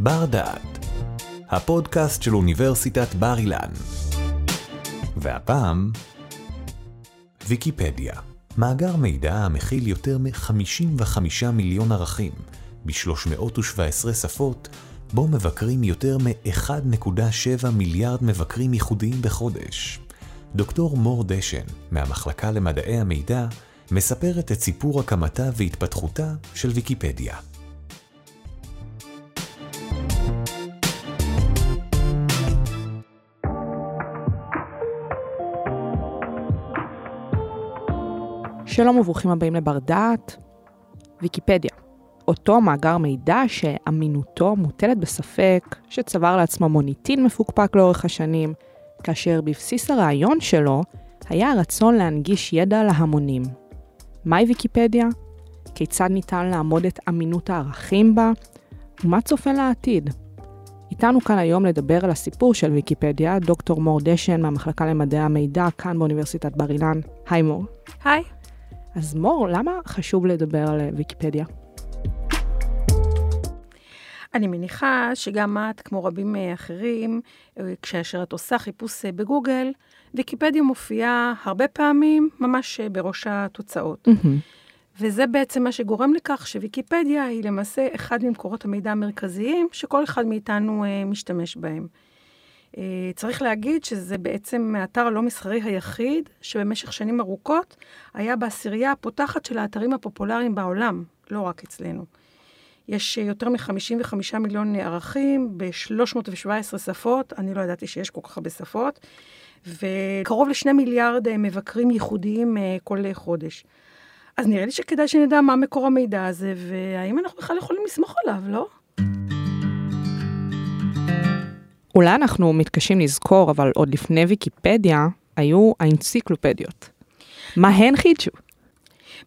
בר דעת, הפודקאסט של אוניברסיטת בר אילן. והפעם, ויקיפדיה, מאגר מידע המכיל יותר מ-55 מיליון ערכים, ב-317 שפות, בו מבקרים יותר מ-1.7 מיליארד מבקרים ייחודיים בחודש. דוקטור מור דשן, מהמחלקה למדעי המידע, מספרת את סיפור הקמתה והתפתחותה של ויקיפדיה. שלום וברוכים הבאים לבר דעת, ויקיפדיה. אותו מאגר מידע שאמינותו מוטלת בספק, שצבר לעצמו מוניטין מפוקפק לאורך השנים, כאשר בבסיס הרעיון שלו היה הרצון להנגיש ידע להמונים. מהי ויקיפדיה? כיצד ניתן לעמוד את אמינות הערכים בה? ומה צופן לעתיד? איתנו כאן היום לדבר על הסיפור של ויקיפדיה, דוקטור מור דשן מהמחלקה למדעי המידע כאן באוניברסיטת בר אילן. היי מור. היי. אז מור, למה חשוב לדבר על ויקיפדיה? אני מניחה שגם את, כמו רבים אחרים, כאשר את עושה חיפוש בגוגל, ויקיפדיה מופיעה הרבה פעמים ממש בראש התוצאות. וזה בעצם מה שגורם לכך שוויקיפדיה היא למעשה אחד ממקורות המידע המרכזיים שכל אחד מאיתנו משתמש בהם. Uh, צריך להגיד שזה בעצם האתר הלא מסחרי היחיד שבמשך שנים ארוכות היה בעשירייה הפותחת של האתרים הפופולריים בעולם, לא רק אצלנו. יש יותר מ-55 מיליון ערכים ב-317 שפות, אני לא ידעתי שיש כל כך הרבה שפות, וקרוב לשני מיליארד מבקרים ייחודיים כל חודש. אז נראה לי שכדאי שנדע מה מקור המידע הזה, והאם אנחנו בכלל יכולים לסמוך עליו, לא? אולי אנחנו מתקשים לזכור, אבל עוד לפני ויקיפדיה היו האנציקלופדיות. מה הן חידשו?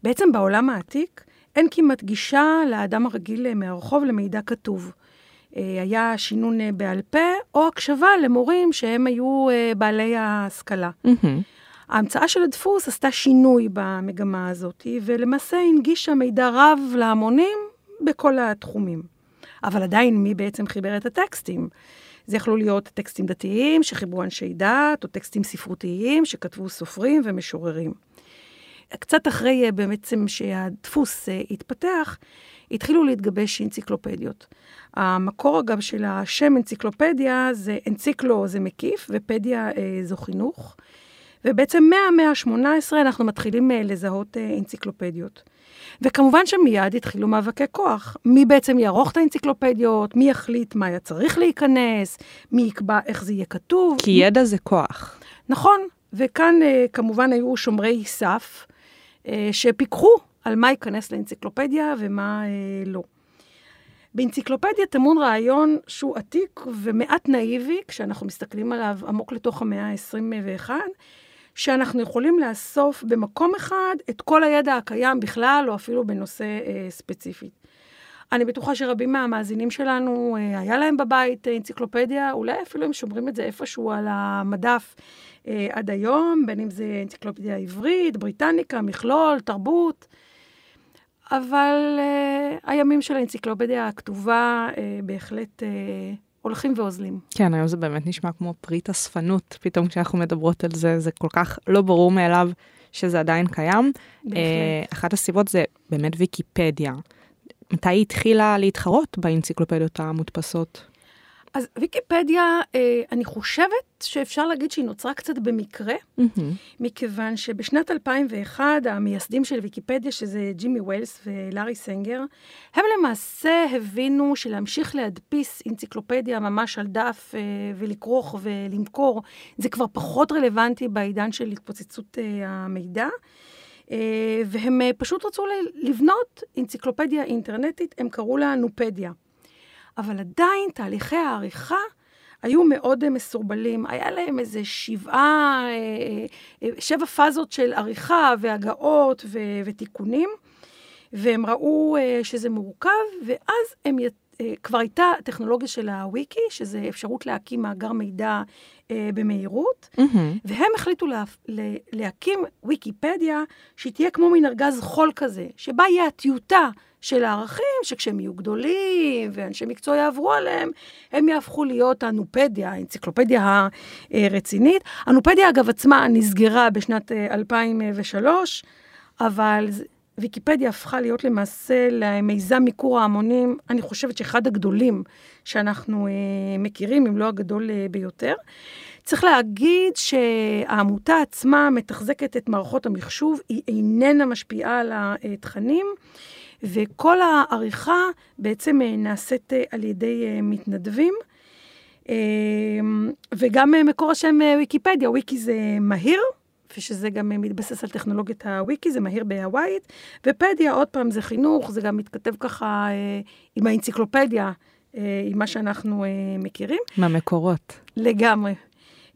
בעצם בעולם העתיק אין כמעט גישה לאדם הרגיל מהרחוב למידע כתוב. היה שינון בעל פה, או הקשבה למורים שהם היו בעלי ההשכלה. Mm-hmm. ההמצאה של הדפוס עשתה שינוי במגמה הזאת, ולמעשה הנגישה מידע רב להמונים בכל התחומים. אבל עדיין, מי בעצם חיבר את הטקסטים? זה יכלו להיות טקסטים דתיים שחיברו אנשי דת, או טקסטים ספרותיים שכתבו סופרים ומשוררים. קצת אחרי בעצם שהדפוס התפתח, התחילו להתגבש אנציקלופדיות. המקור אגב של השם אנציקלופדיה זה אנציקלו זה מקיף ופדיה זו חינוך. ובעצם מהמאה ה-18 אנחנו מתחילים לזהות אנציקלופדיות. וכמובן שמיד התחילו מאבקי כוח. מי בעצם יערוך את האנציקלופדיות, מי יחליט מה היה צריך להיכנס, מי יקבע איך זה יהיה כתוב. כי ידע זה כוח. נכון, וכאן כמובן היו שומרי סף שפיקחו על מה ייכנס לאנציקלופדיה ומה לא. באנציקלופדיה טמון רעיון שהוא עתיק ומעט נאיבי, כשאנחנו מסתכלים עליו עמוק לתוך המאה ה-21, שאנחנו יכולים לאסוף במקום אחד את כל הידע הקיים בכלל, או אפילו בנושא אה, ספציפי. אני בטוחה שרבים מהמאזינים שלנו, אה, היה להם בבית אה, אנציקלופדיה, אולי אפילו הם שומרים את זה איפשהו על המדף אה, עד היום, בין אם זה אנציקלופדיה עברית, בריטניקה, מכלול, תרבות. אבל אה, הימים של האנציקלופדיה הכתובה אה, בהחלט... אה, הולכים ואוזלים. כן, היום זה באמת נשמע כמו פריט אספנות, פתאום כשאנחנו מדברות על זה, זה כל כך לא ברור מאליו שזה עדיין קיים. בהחלט. אחת הסיבות זה באמת ויקיפדיה. מתי היא התחילה להתחרות באנציקלופדיות המודפסות? אז ויקיפדיה, אני חושבת שאפשר להגיד שהיא נוצרה קצת במקרה, mm-hmm. מכיוון שבשנת 2001, המייסדים של ויקיפדיה, שזה ג'ימי ווילס ולארי סנגר, הם למעשה הבינו שלהמשיך להדפיס אנציקלופדיה ממש על דף ולכרוך ולמכור, זה כבר פחות רלוונטי בעידן של התפוצצות המידע. והם פשוט רצו לבנות אנציקלופדיה אינטרנטית, הם קראו לה נופדיה. אבל עדיין תהליכי העריכה היו מאוד מסורבלים. היה להם איזה שבעה, שבע פאזות של עריכה והגאות ו- ותיקונים, והם ראו שזה מורכב, ואז הם, כבר הייתה טכנולוגיה של הוויקי, שזה אפשרות להקים מאגר מידע במהירות, mm-hmm. והם החליטו לה, להקים ויקיפדיה, שהיא תהיה כמו מין ארגז חול כזה, שבה יהיה הטיוטה של הערכים שכשהם יהיו גדולים ואנשי מקצוע יעברו עליהם, הם יהפכו להיות הנופדיה, האנציקלופדיה הרצינית. הנופדיה, אגב, עצמה נסגרה בשנת 2003, אה, אבל ויקיפדיה הפכה להיות למעשה למיזם מיקור ההמונים, אני חושבת שאחד הגדולים שאנחנו אה, מכירים, אם לא הגדול אה, ביותר. צריך להגיד שהעמותה עצמה מתחזקת את מערכות המחשוב, היא איננה משפיעה על התכנים, וכל העריכה בעצם אה, נעשית אה, על ידי אה, מתנדבים. וגם מקור השם ויקיפדיה, וויקי זה מהיר, ושזה גם מתבסס על טכנולוגיית הוויקי, זה מהיר בהוואית, ופדיה, עוד פעם, זה חינוך, זה גם מתכתב ככה עם האנציקלופדיה, עם מה שאנחנו מכירים. מהמקורות. לגמרי.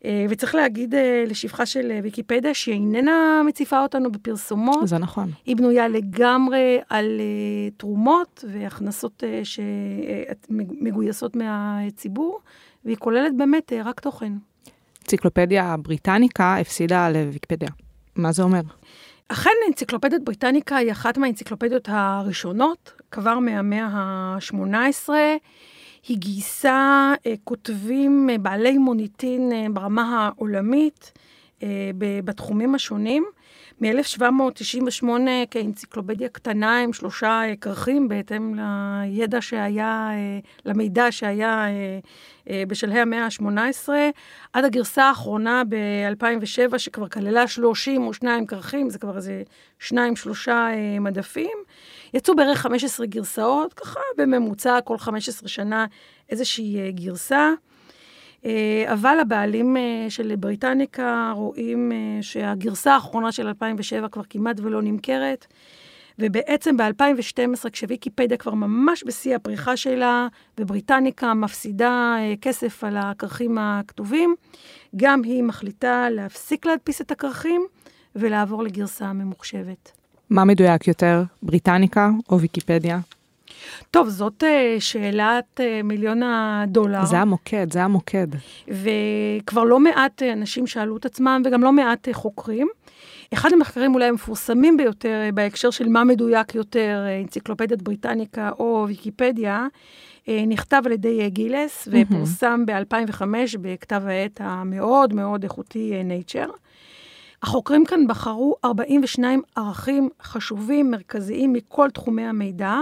אה, וצריך להגיד אה, לשבחה של אה, ויקיפדיה שהיא איננה מציפה אותנו בפרסומות. זה נכון. היא בנויה לגמרי על תרומות והכנסות שמגויסות מהציבור, והיא כוללת באמת רק תוכן. אנציקלופדיה בריטניקה הפסידה לוויקיפדיה. מה זה אומר? אכן, אנציקלופדיית בריטניקה היא אחת מהאנציקלופדיות הראשונות, כבר מהמאה ה-18. היא גייסה אה, כותבים אה, בעלי מוניטין אה, ברמה העולמית בתחומים השונים. מ-1798 כאנציקלופדיה קטנה עם שלושה כרכים, בהתאם לידע שהיה, למידע שהיה בשלהי המאה ה-18, עד הגרסה האחרונה ב-2007, שכבר כללה 32 כרכים, זה כבר איזה שניים, שלושה מדפים. יצאו בערך 15 גרסאות, ככה בממוצע כל 15 שנה איזושהי אה, גרסה. אה, אבל הבעלים אה, של בריטניקה רואים שהגרסה האחרונה של 2007 כבר כמעט ולא נמכרת. ובעצם ב-2012, כשוויקיפדיה כבר ממש בשיא הפריחה שלה, ובריטניקה מפסידה כסף על הכרכים הכתובים, גם היא מחליטה להפסיק להדפיס את הכרכים ולעבור לגרסה ממוחשבת. מה מדויק יותר, בריטניקה או ויקיפדיה? טוב, זאת uh, שאלת uh, מיליון הדולר. זה המוקד, זה המוקד. וכבר לא מעט uh, אנשים שאלו את עצמם, וגם לא מעט uh, חוקרים. אחד המחקרים אולי המפורסמים ביותר uh, בהקשר של מה מדויק יותר, uh, אנציקלופדיית בריטניקה או ויקיפדיה, uh, נכתב על ידי uh, גילס, ופורסם ב-2005 בכתב העת המאוד מאוד איכותי uh, Nature. החוקרים כאן בחרו 42 ערכים חשובים, מרכזיים, מכל תחומי המידע,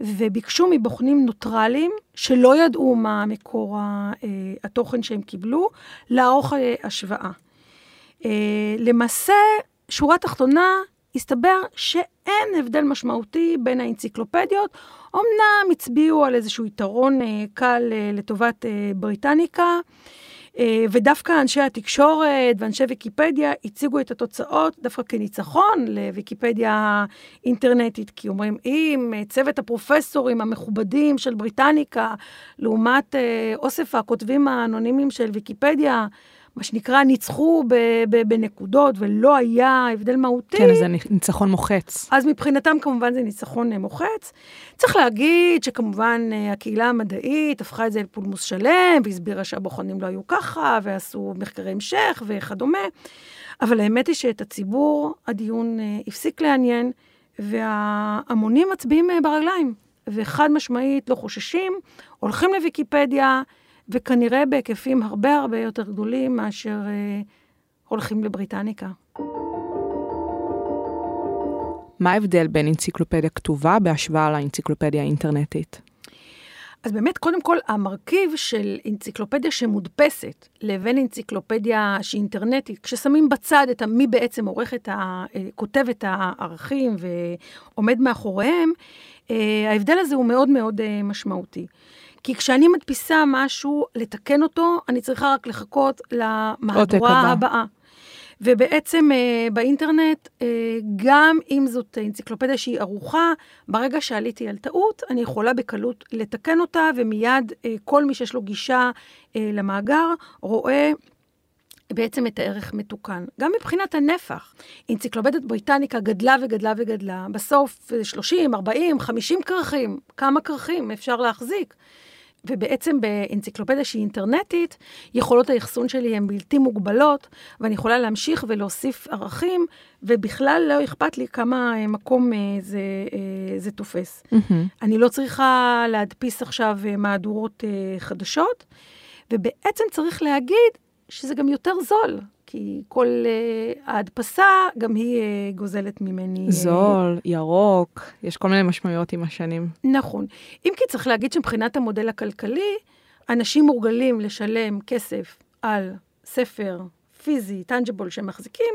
וביקשו מבוחנים נוטרלים, שלא ידעו מה מקור אה, התוכן שהם קיבלו, לערוך אה, השוואה. אה, למעשה, שורה תחתונה, הסתבר שאין הבדל משמעותי בין האנציקלופדיות. אמנם הצביעו על איזשהו יתרון קל לטובת בריטניקה, ודווקא אנשי התקשורת ואנשי ויקיפדיה הציגו את התוצאות דווקא כניצחון לוויקיפדיה אינטרנטית, כי אומרים, אם צוות הפרופסורים המכובדים של בריטניקה, לעומת אה, אוסף הכותבים האנונימיים של ויקיפדיה, מה שנקרא, ניצחו ב- ב- בנקודות ולא היה הבדל מהותי. כן, זה ניצחון מוחץ. אז מבחינתם כמובן זה ניצחון אה, מוחץ. צריך להגיד שכמובן אה, הקהילה המדעית הפכה את זה לפולמוס שלם, והסבירה שהבוחנים לא היו ככה, ועשו מחקרי המשך וכדומה. אבל האמת היא שאת הציבור הדיון אה, הפסיק לעניין, וההמונים מצביעים ברגליים, וחד משמעית לא חוששים, הולכים לוויקיפדיה, וכנראה בהיקפים הרבה הרבה יותר גדולים מאשר אה, הולכים לבריטניקה. מה ההבדל בין אנציקלופדיה כתובה בהשוואה לאנציקלופדיה האינטרנטית? אז באמת, קודם כל, המרכיב של אנציקלופדיה שמודפסת לבין אנציקלופדיה שהיא אינטרנטית, כששמים בצד את מי בעצם עורך את ה... אה, כותב את הערכים ועומד מאחוריהם, אה, ההבדל הזה הוא מאוד מאוד אה, משמעותי. כי כשאני מדפיסה משהו, לתקן אותו, אני צריכה רק לחכות למהדורה הבאה. ובעצם אה, באינטרנט, אה, גם אם זאת אנציקלופדיה שהיא ערוכה, ברגע שעליתי על טעות, אני יכולה בקלות לתקן אותה, ומיד אה, כל מי שיש לו גישה אה, למאגר רואה בעצם את הערך מתוקן. גם מבחינת הנפח, אנציקלופדיית בריטניקה גדלה וגדלה וגדלה, בסוף 30, 40, 50 כרכים, כמה כרכים אפשר להחזיק? ובעצם באנציקלופדיה שהיא אינטרנטית, יכולות האחסון שלי הן בלתי מוגבלות, ואני יכולה להמשיך ולהוסיף ערכים, ובכלל לא אכפת לי כמה אה, מקום אה, זה, אה, זה תופס. Mm-hmm. אני לא צריכה להדפיס עכשיו מהדורות חדשות, ובעצם צריך להגיד שזה גם יותר זול. כי כל uh, ההדפסה, גם היא uh, גוזלת ממני... זול, ירוק, יש כל מיני משמעויות עם השנים. נכון. אם כי צריך להגיד שמבחינת המודל הכלכלי, אנשים מורגלים לשלם כסף על ספר פיזי, טנג'יבול שהם מחזיקים,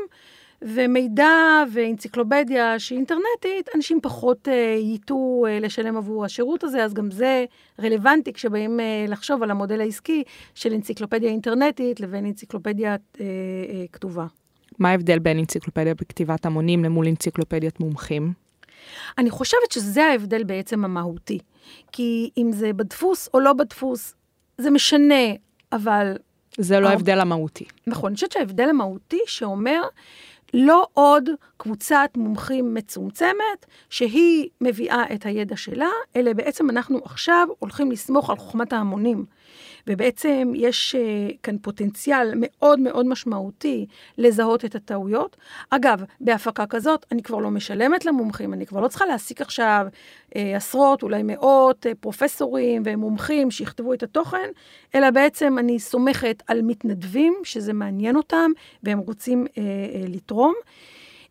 ומידע ואנציקלופדיה שהיא אינטרנטית, אנשים פחות uh, ייטו uh, לשלם עבור השירות הזה, אז גם זה רלוונטי כשבאים uh, לחשוב על המודל העסקי של אנציקלופדיה אינטרנטית לבין אנציקלופדיה כתובה. מה ההבדל בין אנציקלופדיה בכתיבת המונים למול אנציקלופדיית מומחים? אני חושבת שזה ההבדל בעצם המהותי. כי אם זה בדפוס או לא בדפוס, זה משנה, אבל... זה לא ההבדל המהותי. נכון, אני חושבת שההבדל המהותי שאומר לא עוד קבוצת מומחים מצומצמת, שהיא מביאה את הידע שלה, אלא בעצם אנחנו עכשיו הולכים לסמוך על חוכמת ההמונים. ובעצם יש uh, כאן פוטנציאל מאוד מאוד משמעותי לזהות את הטעויות. אגב, בהפקה כזאת אני כבר לא משלמת למומחים, אני כבר לא צריכה להעסיק עכשיו uh, עשרות, אולי מאות uh, פרופסורים ומומחים שיכתבו את התוכן, אלא בעצם אני סומכת על מתנדבים, שזה מעניין אותם, והם רוצים לתרום.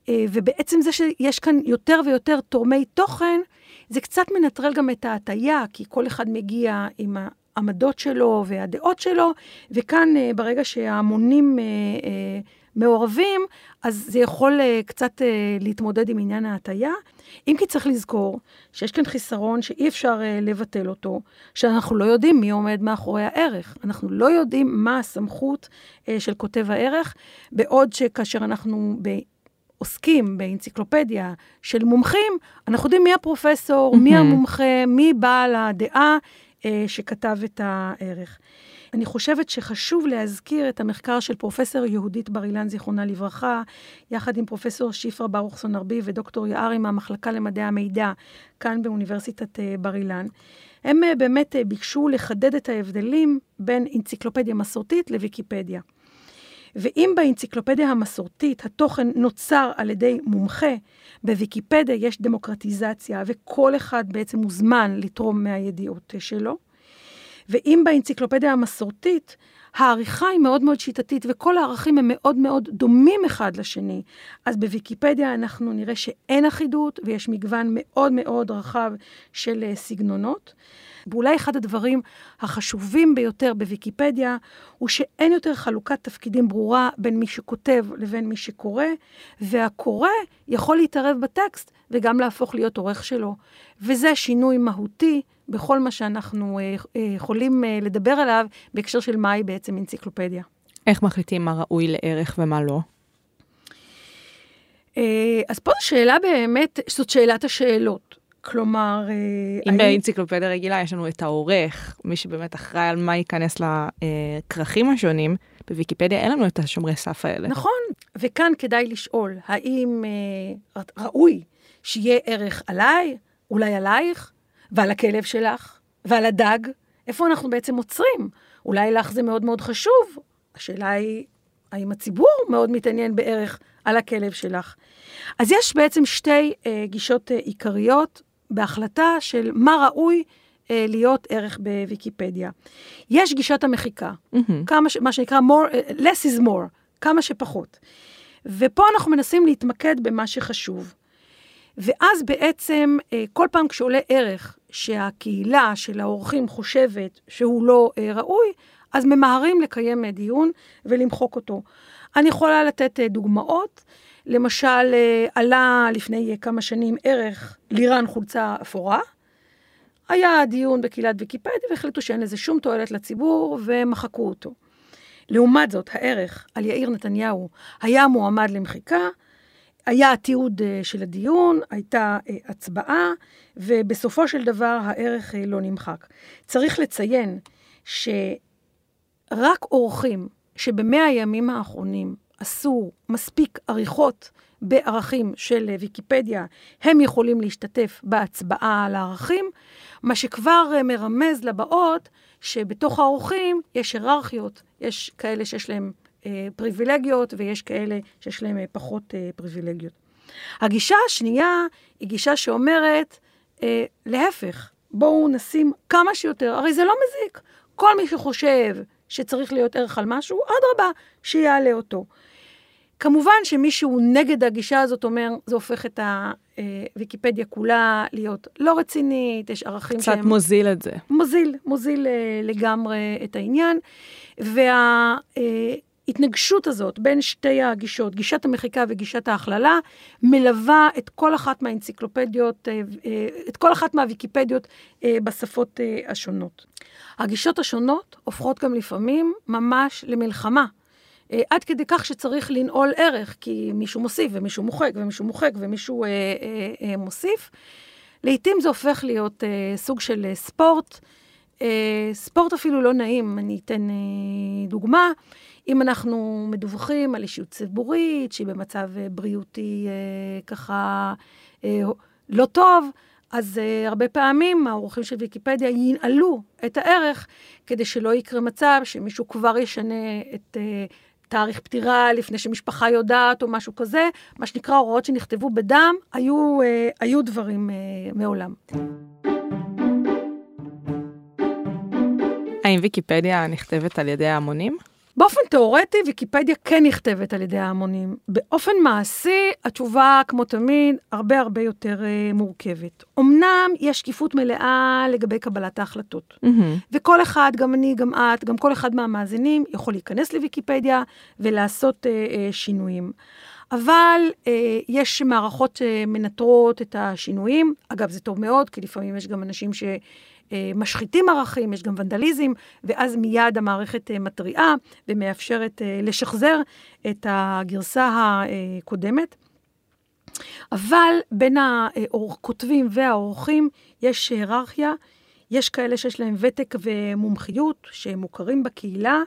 ובעצם זה שיש כאן יותר ויותר תורמי תוכן, זה קצת מנטרל גם את ההטייה, כי כל אחד מגיע עם העמדות שלו והדעות שלו, וכאן אה, ברגע שההמונים אה, אה, מעורבים, אז זה יכול קצת להתמודד עם עניין ההטייה. אם כי צריך לזכור שיש כאן חיסרון שאי אפשר לבטל אותו, שאנחנו לא יודעים מי עומד מאחורי הערך. אנחנו לא יודעים מה הסמכות של כותב הערך, בעוד שכאשר אנחנו ב... עוסקים באנציקלופדיה של מומחים, אנחנו יודעים מי הפרופסור. מי המומחה, מי בעל הדעה, שכתב את הערך. אני חושבת שחשוב להזכיר את המחקר של פרופסור יהודית בר אילן, זיכרונה לברכה, יחד עם פרופסור שפרה ברוכסון ארבי ודוקטור יערי מהמחלקה למדעי המידע, כאן באוניברסיטת אה, בר אילן. הם אה, באמת ביקשו לחדד את ההבדלים בין אנציקלופדיה מסורתית לוויקיפדיה. ואם באנציקלופדיה המסורתית התוכן נוצר על ידי מומחה, בוויקיפדיה יש דמוקרטיזציה וכל אחד בעצם מוזמן לתרום מהידיעות שלו. ואם באנציקלופדיה המסורתית העריכה היא מאוד מאוד שיטתית וכל הערכים הם מאוד מאוד דומים אחד לשני, אז בוויקיפדיה אנחנו נראה שאין אחידות ויש מגוון מאוד מאוד רחב של אה, סגנונות. ואולי אחד הדברים החשובים ביותר בוויקיפדיה, הוא שאין יותר חלוקת תפקידים ברורה בין מי שכותב לבין מי שקורא, והקורא יכול להתערב בטקסט וגם להפוך להיות עורך שלו. וזה שינוי מהותי בכל מה שאנחנו אה, אה, יכולים לדבר עליו בהקשר של מהי בעצם אנציקלופדיה. איך מחליטים מה ראוי לערך ומה לא? אז פה זו שאלה באמת, זאת שאלת השאלות. כלומר... אה, אם באנציקלופדיה רגילה יש לנו את העורך, מי שבאמת אחראי על מה ייכנס לכרכים השונים, בוויקיפדיה אין לנו את השומרי סף האלה. נכון, וכאן כדאי לשאול, האם אה, ראוי שיהיה ערך עליי, אולי עלייך, ועל הכלב שלך, ועל הדג? איפה אנחנו בעצם עוצרים? אולי לך זה מאוד מאוד חשוב. השאלה היא, האם הציבור מאוד מתעניין בערך על הכלב שלך? אז יש בעצם שתי אה, גישות אה, עיקריות בהחלטה של מה ראוי אה, להיות ערך בוויקיפדיה. יש גישת המחיקה, mm-hmm. כמה ש, מה שנקרא more, uh, less is more, כמה שפחות. ופה אנחנו מנסים להתמקד במה שחשוב. ואז בעצם, אה, כל פעם כשעולה ערך שהקהילה של האורחים חושבת שהוא לא אה, ראוי, אז ממהרים לקיים דיון ולמחוק אותו. אני יכולה לתת דוגמאות. למשל, אה, עלה לפני אה, כמה שנים ערך לירן חולצה אפורה. היה דיון בקהילת ויקיפדיה והחליטו שאין לזה שום תועלת לציבור ומחקו אותו. לעומת זאת, הערך על יאיר נתניהו היה מועמד למחיקה, היה תיעוד אה, של הדיון, הייתה הצבעה, ובסופו של דבר הערך לא נמחק. צריך לציין שרק אורחים שבמאה הימים האחרונים עשו מספיק עריכות בערכים של ויקיפדיה, הם יכולים להשתתף בהצבעה על הערכים. מה שכבר אה, מרמז לבאות שבתוך האורחים יש היררכיות, יש כאלה שיש להם אה, פריבילגיות ויש כאלה שיש להם אה, פחות אה, פריבילגיות. הגישה השנייה היא גישה שאומרת, אה, להפך, בואו נשים כמה שיותר, הרי זה לא מזיק. כל מי שחושב שצריך להיות ערך על משהו, אדרבה, שיעלה אותו. כמובן שמישהו נגד הגישה הזאת אומר, זה הופך את הוויקיפדיה כולה להיות לא רצינית, יש ערכים קצת שהם... קצת מוזיל את זה. מוזיל, מוזיל אה, לגמרי את העניין. וההתנגשות הזאת בין שתי הגישות, גישת המחיקה וגישת ההכללה, מלווה את כל אחת מהאנציקלופדיות, אה, אה, את כל אחת מהוויקיפדיות בשפות השונות. הגישות השונות הופכות גם לפעמים ממש למלחמה. אה, עד כדי כך שצריך לנעול ערך, כי מישהו מוסיף ומישהו מוחק ומישהו מוחק ומישהו אה, אה, אה, מוסיף. לעתים זה הופך להיות אה, סוג של אה, ספורט, אה, ספורט אפילו לא נעים. אני אתן אה, דוגמה. אם אנחנו מדווחים על אישיות ציבורית שהיא במצב אה, בריאותי אה, ככה אה, לא טוב, אז uh, הרבה פעמים האורחים של ויקיפדיה ינעלו את הערך כדי שלא יקרה מצב שמישהו כבר ישנה את uh, תאריך פטירה לפני שמשפחה יודעת או משהו כזה, מה שנקרא הוראות שנכתבו בדם, היו, uh, היו דברים uh, מעולם. האם ויקיפדיה נכתבת על ידי ההמונים? באופן תיאורטי, ויקיפדיה כן נכתבת על ידי ההמונים. באופן מעשי, התשובה, כמו תמיד, הרבה הרבה יותר uh, מורכבת. אמנם יש שקיפות מלאה לגבי קבלת ההחלטות. Mm-hmm. וכל אחד, גם אני, גם את, גם כל אחד מהמאזינים, יכול להיכנס לוויקיפדיה ולעשות uh, uh, שינויים. אבל uh, יש מערכות שמנטרות את השינויים. אגב, זה טוב מאוד, כי לפעמים יש גם אנשים ש... אה, משחיתים ערכים, יש גם ונדליזם, ואז מיד המערכת אה, מתריעה ומאפשרת אה, לשחזר את הגרסה הקודמת. אבל בין הכותבים והעורכים יש היררכיה, יש כאלה שיש להם ותק ומומחיות, שהם מוכרים בקהילה,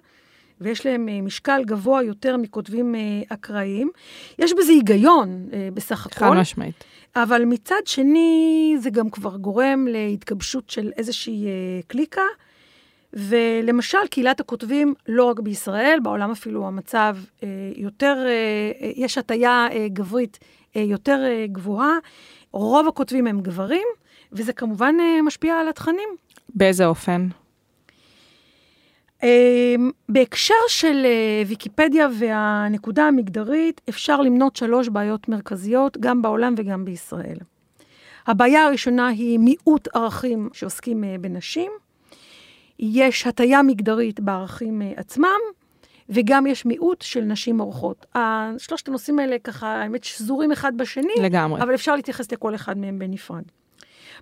ויש להם משקל גבוה יותר מכותבים אקראיים. יש בזה היגיון בסך הכל. חד משמעית. אבל מצד שני, זה גם כבר גורם להתגבשות של איזושהי אה, קליקה. ולמשל, קהילת הכותבים, לא רק בישראל, בעולם אפילו המצב אה, יותר, אה, אה יש הטיה אה, גברית אה, יותר אה, גבוהה. רוב הכותבים הם גברים, וזה כמובן אה, משפיע על התכנים. באיזה אופן? אמ, בהקשר של אה, ויקיפדיה והנקודה המגדרית, אפשר למנות שלוש בעיות מרכזיות, גם בעולם וגם בישראל. הבעיה הראשונה היא מיעוט ערכים שעוסקים אה, בנשים. יש הטיה מגדרית בערכים אה, עצמם, וגם יש מיעוט של נשים אורחות. שלושת הנושאים האלה ככה, האמת, שזורים אחד בשני. לגמרי. אבל אפשר להתייחס לכל אחד מהם בנפרד.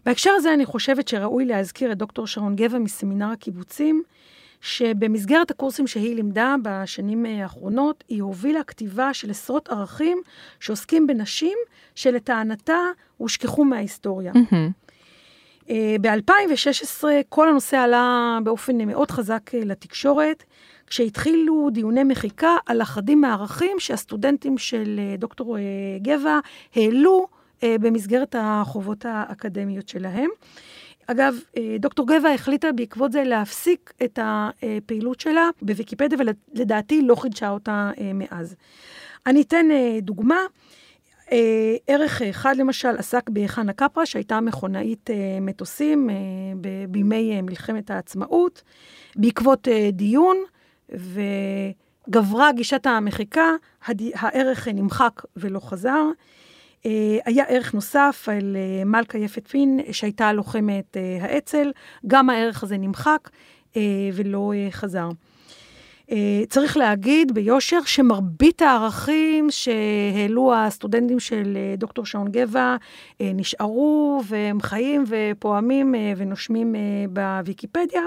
בהקשר הזה אני חושבת שראוי להזכיר את דוקטור שרון גבע מסמינר הקיבוצים, שבמסגרת הקורסים שהיא לימדה בשנים האחרונות, היא הובילה כתיבה של עשרות ערכים שעוסקים בנשים, שלטענתה הושכחו מההיסטוריה. Mm-hmm. ב-2016 כל הנושא עלה באופן מאוד חזק אה, לתקשורת, כשהתחילו דיוני מחיקה על אחדים מהערכים שהסטודנטים של אה, דוקטור גבע העלו במסגרת החובות האקדמיות שלהם. אגב, אה, דוקטור גבע החליטה בעקבות זה להפסיק את הפעילות שלה בוויקיפדיה, ולדעתי לא חידשה אותה אה, מאז. אני אתן אה, דוגמה. ערך אחד למשל עסק בחנה קפרה, שהייתה מכונאית מטוסים בימי מלחמת העצמאות. בעקבות דיון וגברה גישת המחיקה, הערך נמחק ולא חזר. אה, היה ערך נוסף על אה, מלכה יפת פין, שהייתה לוחמת אה, האצ"ל, גם הערך הזה נמחק ולא חזר. צריך להגיד ביושר שמרבית הערכים שהעלו הסטודנטים של דוקטור שעון גבע נשארו והם חיים ופועמים ונושמים בוויקיפדיה.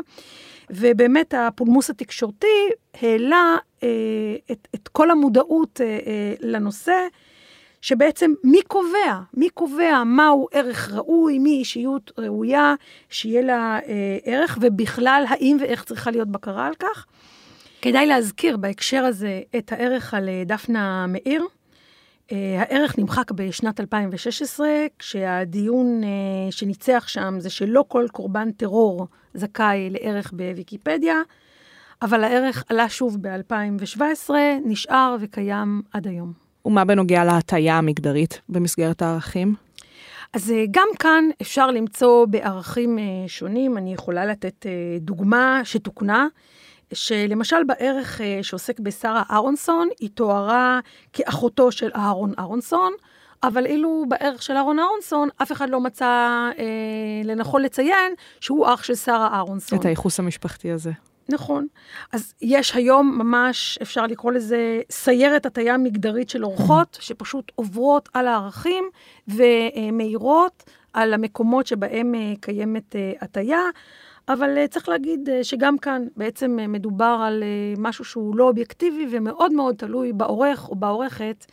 ובאמת הפולמוס התקשורתי העלה את, את כל המודעות לנושא. שבעצם מי קובע? מי קובע מהו ערך ראוי, מי אישיות ראויה שיהיה לה אה, ערך, ובכלל, האם ואיך צריכה להיות בקרה על כך? כדאי להזכיר בהקשר הזה את הערך על אה, דפנה מאיר, הערך נמחק בשנת 2016, כשהדיון שניצח שם זה שלא כל קורבן טרור זכאי לערך בוויקיפדיה, אבל הערך עלה שוב ב-2017, נשאר וקיים עד היום. ומה בנוגע להטייה המגדרית במסגרת הערכים? אז אה, גם כאן אפשר למצוא בערכים אה, שונים. אני יכולה לתת אה, דוגמה שתוקנה, שלמשל בערך שעוסק בשרה אהרונסון, היא תוארה כאחותו של אהרון אהרונסון, אבל אילו בערך של אהרון אהרונסון, אף אחד לא מצא אה, לנכון לציין שהוא אח של שרה אהרונסון. את הייחוס המשפחתי הזה. נכון. אז יש היום ממש, אפשר לקרוא לזה סיירת הטיה מגדרית של אורחות, שפשוט עוברות על הערכים ומאירות על המקומות שבהם אה, קיימת אה, הטיה. אבל אה, צריך להגיד שגם כאן בעצם מדובר על משהו שהוא לא אובייקטיבי ומאוד מאוד תלוי בעורך או בעורכת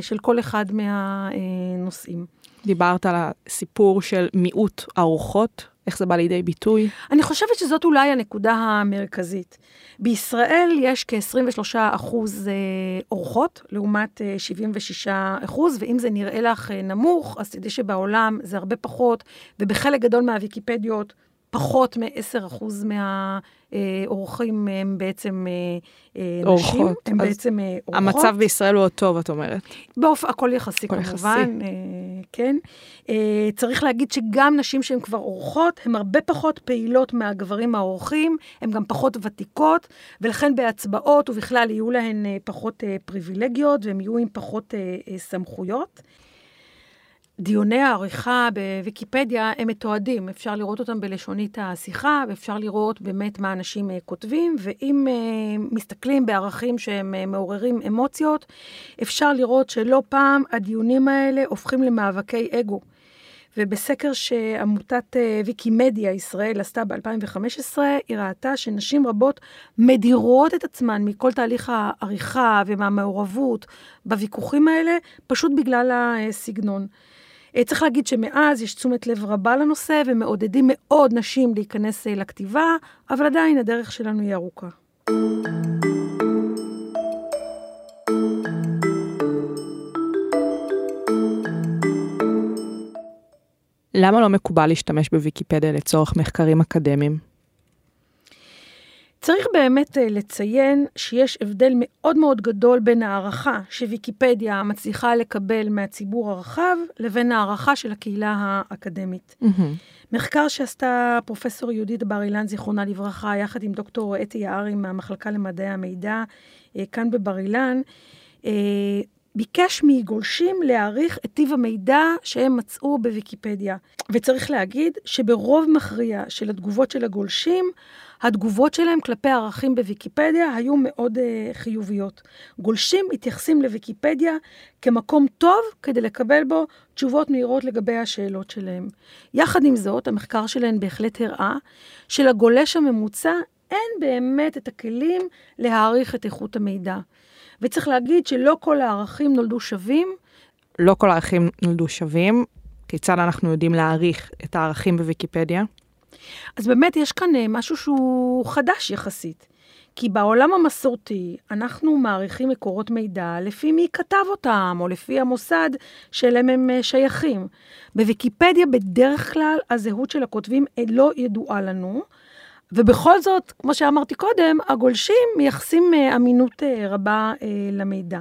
של כל אחד מהנושאים. דיברת על הסיפור של מיעוט ארוחות איך זה בא לידי ביטוי? אני חושבת שזאת אולי הנקודה המרכזית. בישראל יש כ-23 אחוז אה, אורחות, לעומת 76 אה, אחוז, ואם זה נראה לך אה, נמוך, אז תדעי שבעולם זה הרבה פחות, ובחלק גדול מהוויקיפדיות פחות מ-10% מהאורחים הם בעצם אורחות. נשים, הם בעצם אורחות. המצב בישראל הוא עוד טוב, את אומרת. באופ... הכל יחסי הכל כמובן, יחסי. כן. צריך להגיד שגם נשים שהן כבר אורחות, הן הרבה פחות פעילות מהגברים האורחים, הן גם פחות ותיקות, ולכן בהצבעות ובכלל יהיו להן פחות פריבילגיות, והן יהיו עם פחות סמכויות. דיוני העריכה בוויקיפדיה הם מתועדים, אפשר לראות אותם בלשונית השיחה, ואפשר לראות באמת מה אנשים uh, כותבים, ואם uh, מסתכלים בערכים שהם uh, מעוררים אמוציות, אפשר לראות שלא פעם הדיונים האלה הופכים למאבקי אגו. ובסקר שעמותת ויקימדיה ישראל עשתה ב-2015, היא ראתה שנשים רבות מדירות את עצמן מכל תהליך העריכה ומהמעורבות בוויכוחים האלה, פשוט בגלל הסגנון. אה, צריך להגיד שמאז יש תשומת לב רבה לנושא ומעודדים מאוד נשים להיכנס אה, לכתיבה, אבל עדיין הדרך שלנו היא ארוכה. למה לא מקובל להשתמש בוויקיפדיה לצורך מחקרים אקדמיים? צריך באמת אה, לציין שיש הבדל מאוד מאוד גדול בין הערכה שוויקיפדיה מצליחה לקבל מהציבור הרחב, לבין הערכה של הקהילה האקדמית. Mm-hmm. מחקר שעשתה פרופסור יהודית בר אילן, זיכרונה לברכה, יחד עם דוקטור אתי יערי מהמחלקה למדעי המידע, אה, כאן בבר אילן, אה, ביקש מגולשים להעריך את טיב המידע שהם מצאו בוויקיפדיה. וצריך להגיד שברוב מכריע של התגובות של הגולשים, התגובות שלהם כלפי ערכים בוויקיפדיה היו מאוד uh, חיוביות. גולשים מתייחסים לוויקיפדיה כמקום טוב כדי לקבל בו תשובות מהירות לגבי השאלות שלהם. יחד עם זאת, המחקר שלהם בהחלט הראה שלגולש הממוצע אין באמת את הכלים להעריך את איכות המידע. וצריך להגיד שלא כל הערכים נולדו שווים. לא כל הערכים נולדו שווים. כיצד אנחנו יודעים להעריך את הערכים בוויקיפדיה? אז באמת יש כאן אה, משהו שהוא חדש יחסית. כי בעולם המסורתי אנחנו מעריכים מקורות מידע לפי מי כתב אותם, או לפי המוסד שאליהם הם אה, שייכים. בוויקיפדיה בדרך כלל הזהות של הכותבים אה, לא ידועה לנו, ובכל זאת, כמו שאמרתי קודם, הגולשים מייחסים אמינות רבה למידע.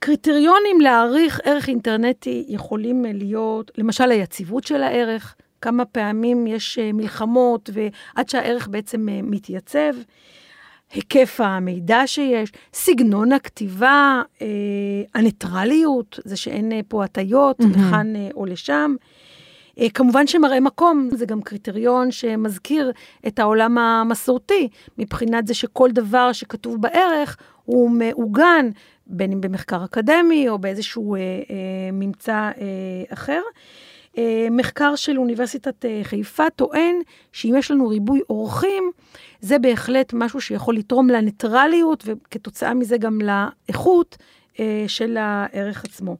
קריטריונים להעריך ערך אינטרנטי יכולים להיות, למשל היציבות של הערך, כמה פעמים יש אה, מלחמות ועד שהערך בעצם אה, מתייצב, היקף המידע שיש, סגנון הכתיבה, אה, הניטרליות, זה שאין פה הטיות mm-hmm. לכאן או לשם. כמובן שמראה מקום זה גם קריטריון שמזכיר את העולם המסורתי, מבחינת זה שכל דבר שכתוב בערך הוא מעוגן, בין אם במחקר אקדמי או באיזשהו אה, אה, ממצא אה, אחר. אה, מחקר של אוניברסיטת אה, חיפה טוען שאם יש לנו ריבוי אורחים, זה בהחלט משהו שיכול לתרום לניטרליות וכתוצאה מזה גם לאיכות אה, של הערך עצמו.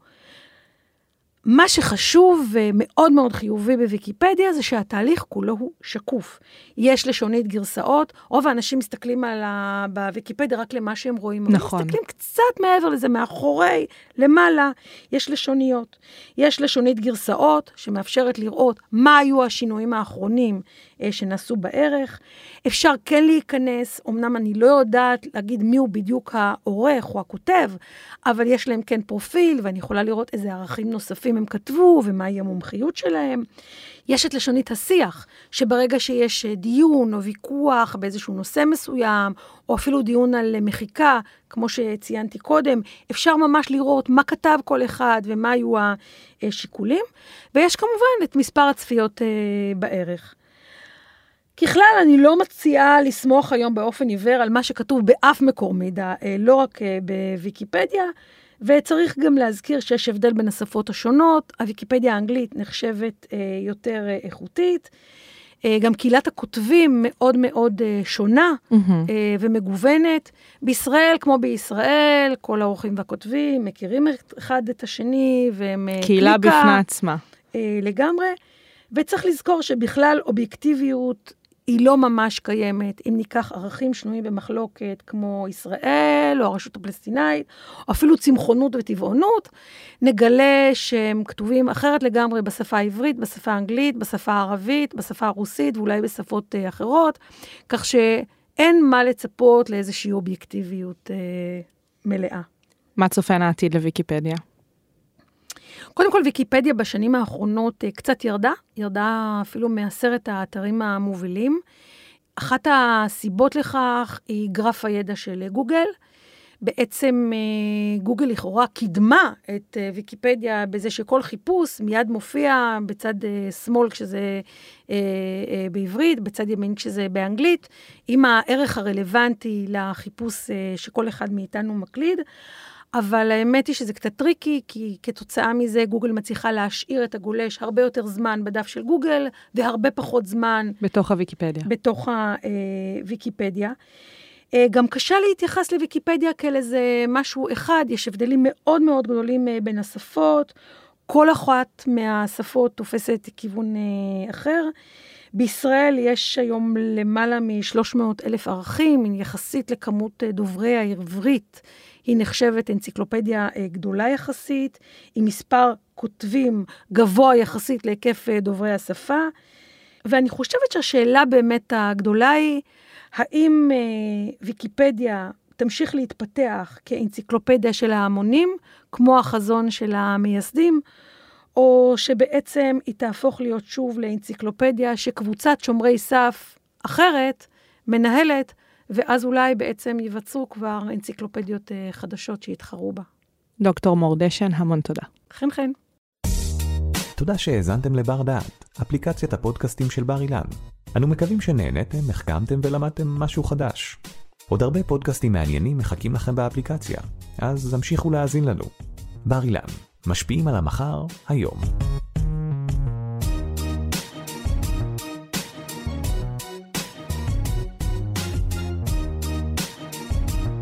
מה שחשוב ומאוד מאוד חיובי בוויקיפדיה זה שהתהליך כולו הוא שקוף. יש לשונית גרסאות, רוב האנשים מסתכלים על ה... בוויקיפדיה רק למה שהם רואים. נכון. מסתכלים קצת מעבר לזה, מאחורי, למעלה, יש לשוניות. יש לשונית גרסאות שמאפשרת לראות מה היו השינויים האחרונים אה, שנעשו בערך. אפשר כן להיכנס, אמנם אני לא יודעת להגיד מיהו בדיוק העורך או הכותב, אבל יש להם כן פרופיל, ואני יכולה לראות איזה ערכים נוספים הם כתבו ומהי המומחיות שלהם. יש את לשונית השיח, שברגע שיש אה, דיון או ויכוח באיזשהו נושא מסוים, או אפילו דיון על מחיקה, כמו שציינתי קודם, אפשר ממש לראות מה כתב כל אחד ומה היו השיקולים. ויש כמובן את מספר הצפיות אה, בערך. ככלל, אני לא מציעה לסמוך היום באופן עיוור על מה שכתוב באף מקור מידע, אה, לא רק אה, בוויקיפדיה, וצריך גם להזכיר שיש הבדל בין השפות השונות. הוויקיפדיה האנגלית נחשבת אה, יותר איכותית. גם קהילת הכותבים מאוד מאוד שונה mm-hmm. ומגוונת. בישראל, כמו בישראל, כל האורחים והכותבים מכירים אחד את השני, והם קהילה קליקה, בפני עצמה. לגמרי. וצריך לזכור שבכלל אובייקטיביות היא לא ממש קיימת. אם ניקח ערכים שנויים במחלוקת כמו ישראל, או הרשות הפלסטינאית, או אפילו צמחונות וטבעונות, נגלה שהם כתובים אחרת לגמרי בשפה העברית, בשפה האנגלית, בשפה הערבית, בשפה הרוסית ואולי בשפות אה, אחרות, כך שאין מה לצפות לאיזושהי אובייקטיביות אה, מלאה. מה צופן העתיד לוויקיפדיה? קודם כל, ויקיפדיה בשנים האחרונות אה, קצת ירדה, ירדה אפילו מעשרת האתרים המובילים. אחת הסיבות לכך היא גרף הידע של גוגל. בעצם אה, גוגל לכאורה קידמה את אה, ויקיפדיה בזה שכל חיפוש מיד מופיע בצד שמאל כשזה בעברית, בצד ימין כשזה באנגלית, עם הערך הרלוונטי לחיפוש שכל אחד מאיתנו מקליד. אבל האמת היא שזה קצת טריקי, כי כתוצאה מזה גוגל מצליחה להשאיר את הגולש הרבה יותר זמן בדף של גוגל, והרבה פחות זמן... בתוך הוויקיפדיה. בתוך הוויקיפדיה. אה, גם קשה להתייחס לוויקיפדיה כאל איזה משהו אחד, יש הבדלים מאוד מאוד גדולים אה, בין השפות, כל אחת מהשפות תופסת כיוון אה, אחר. בישראל יש היום למעלה מ-300 אלף ערכים, יחסית לכמות דוברי העברית. היא נחשבת אנציקלופדיה אה, גדולה יחסית, עם מספר כותבים גבוה יחסית להיקף אה, דוברי השפה. ואני חושבת שהשאלה באמת הגדולה היא, האם אה, ויקיפדיה תמשיך להתפתח כאנציקלופדיה של ההמונים, כמו החזון של המייסדים, או שבעצם היא תהפוך להיות שוב לאנציקלופדיה שקבוצת שומרי סף אחרת מנהלת, ואז אולי בעצם ייווצרו כבר אנציקלופדיות אה, חדשות שיתחרו בה. דוקטור מור דשן, המון תודה. חן חן. תודה שהאזנתם לבר דעת, אפליקציית הפודקאסטים של בר אילן. אנו מקווים שנהנתם, החכמתם ולמדתם משהו חדש. עוד הרבה פודקאסטים מעניינים מחכים לכם באפליקציה, אז המשיכו להאזין לנו. בר אילן, משפיעים על המחר, היום.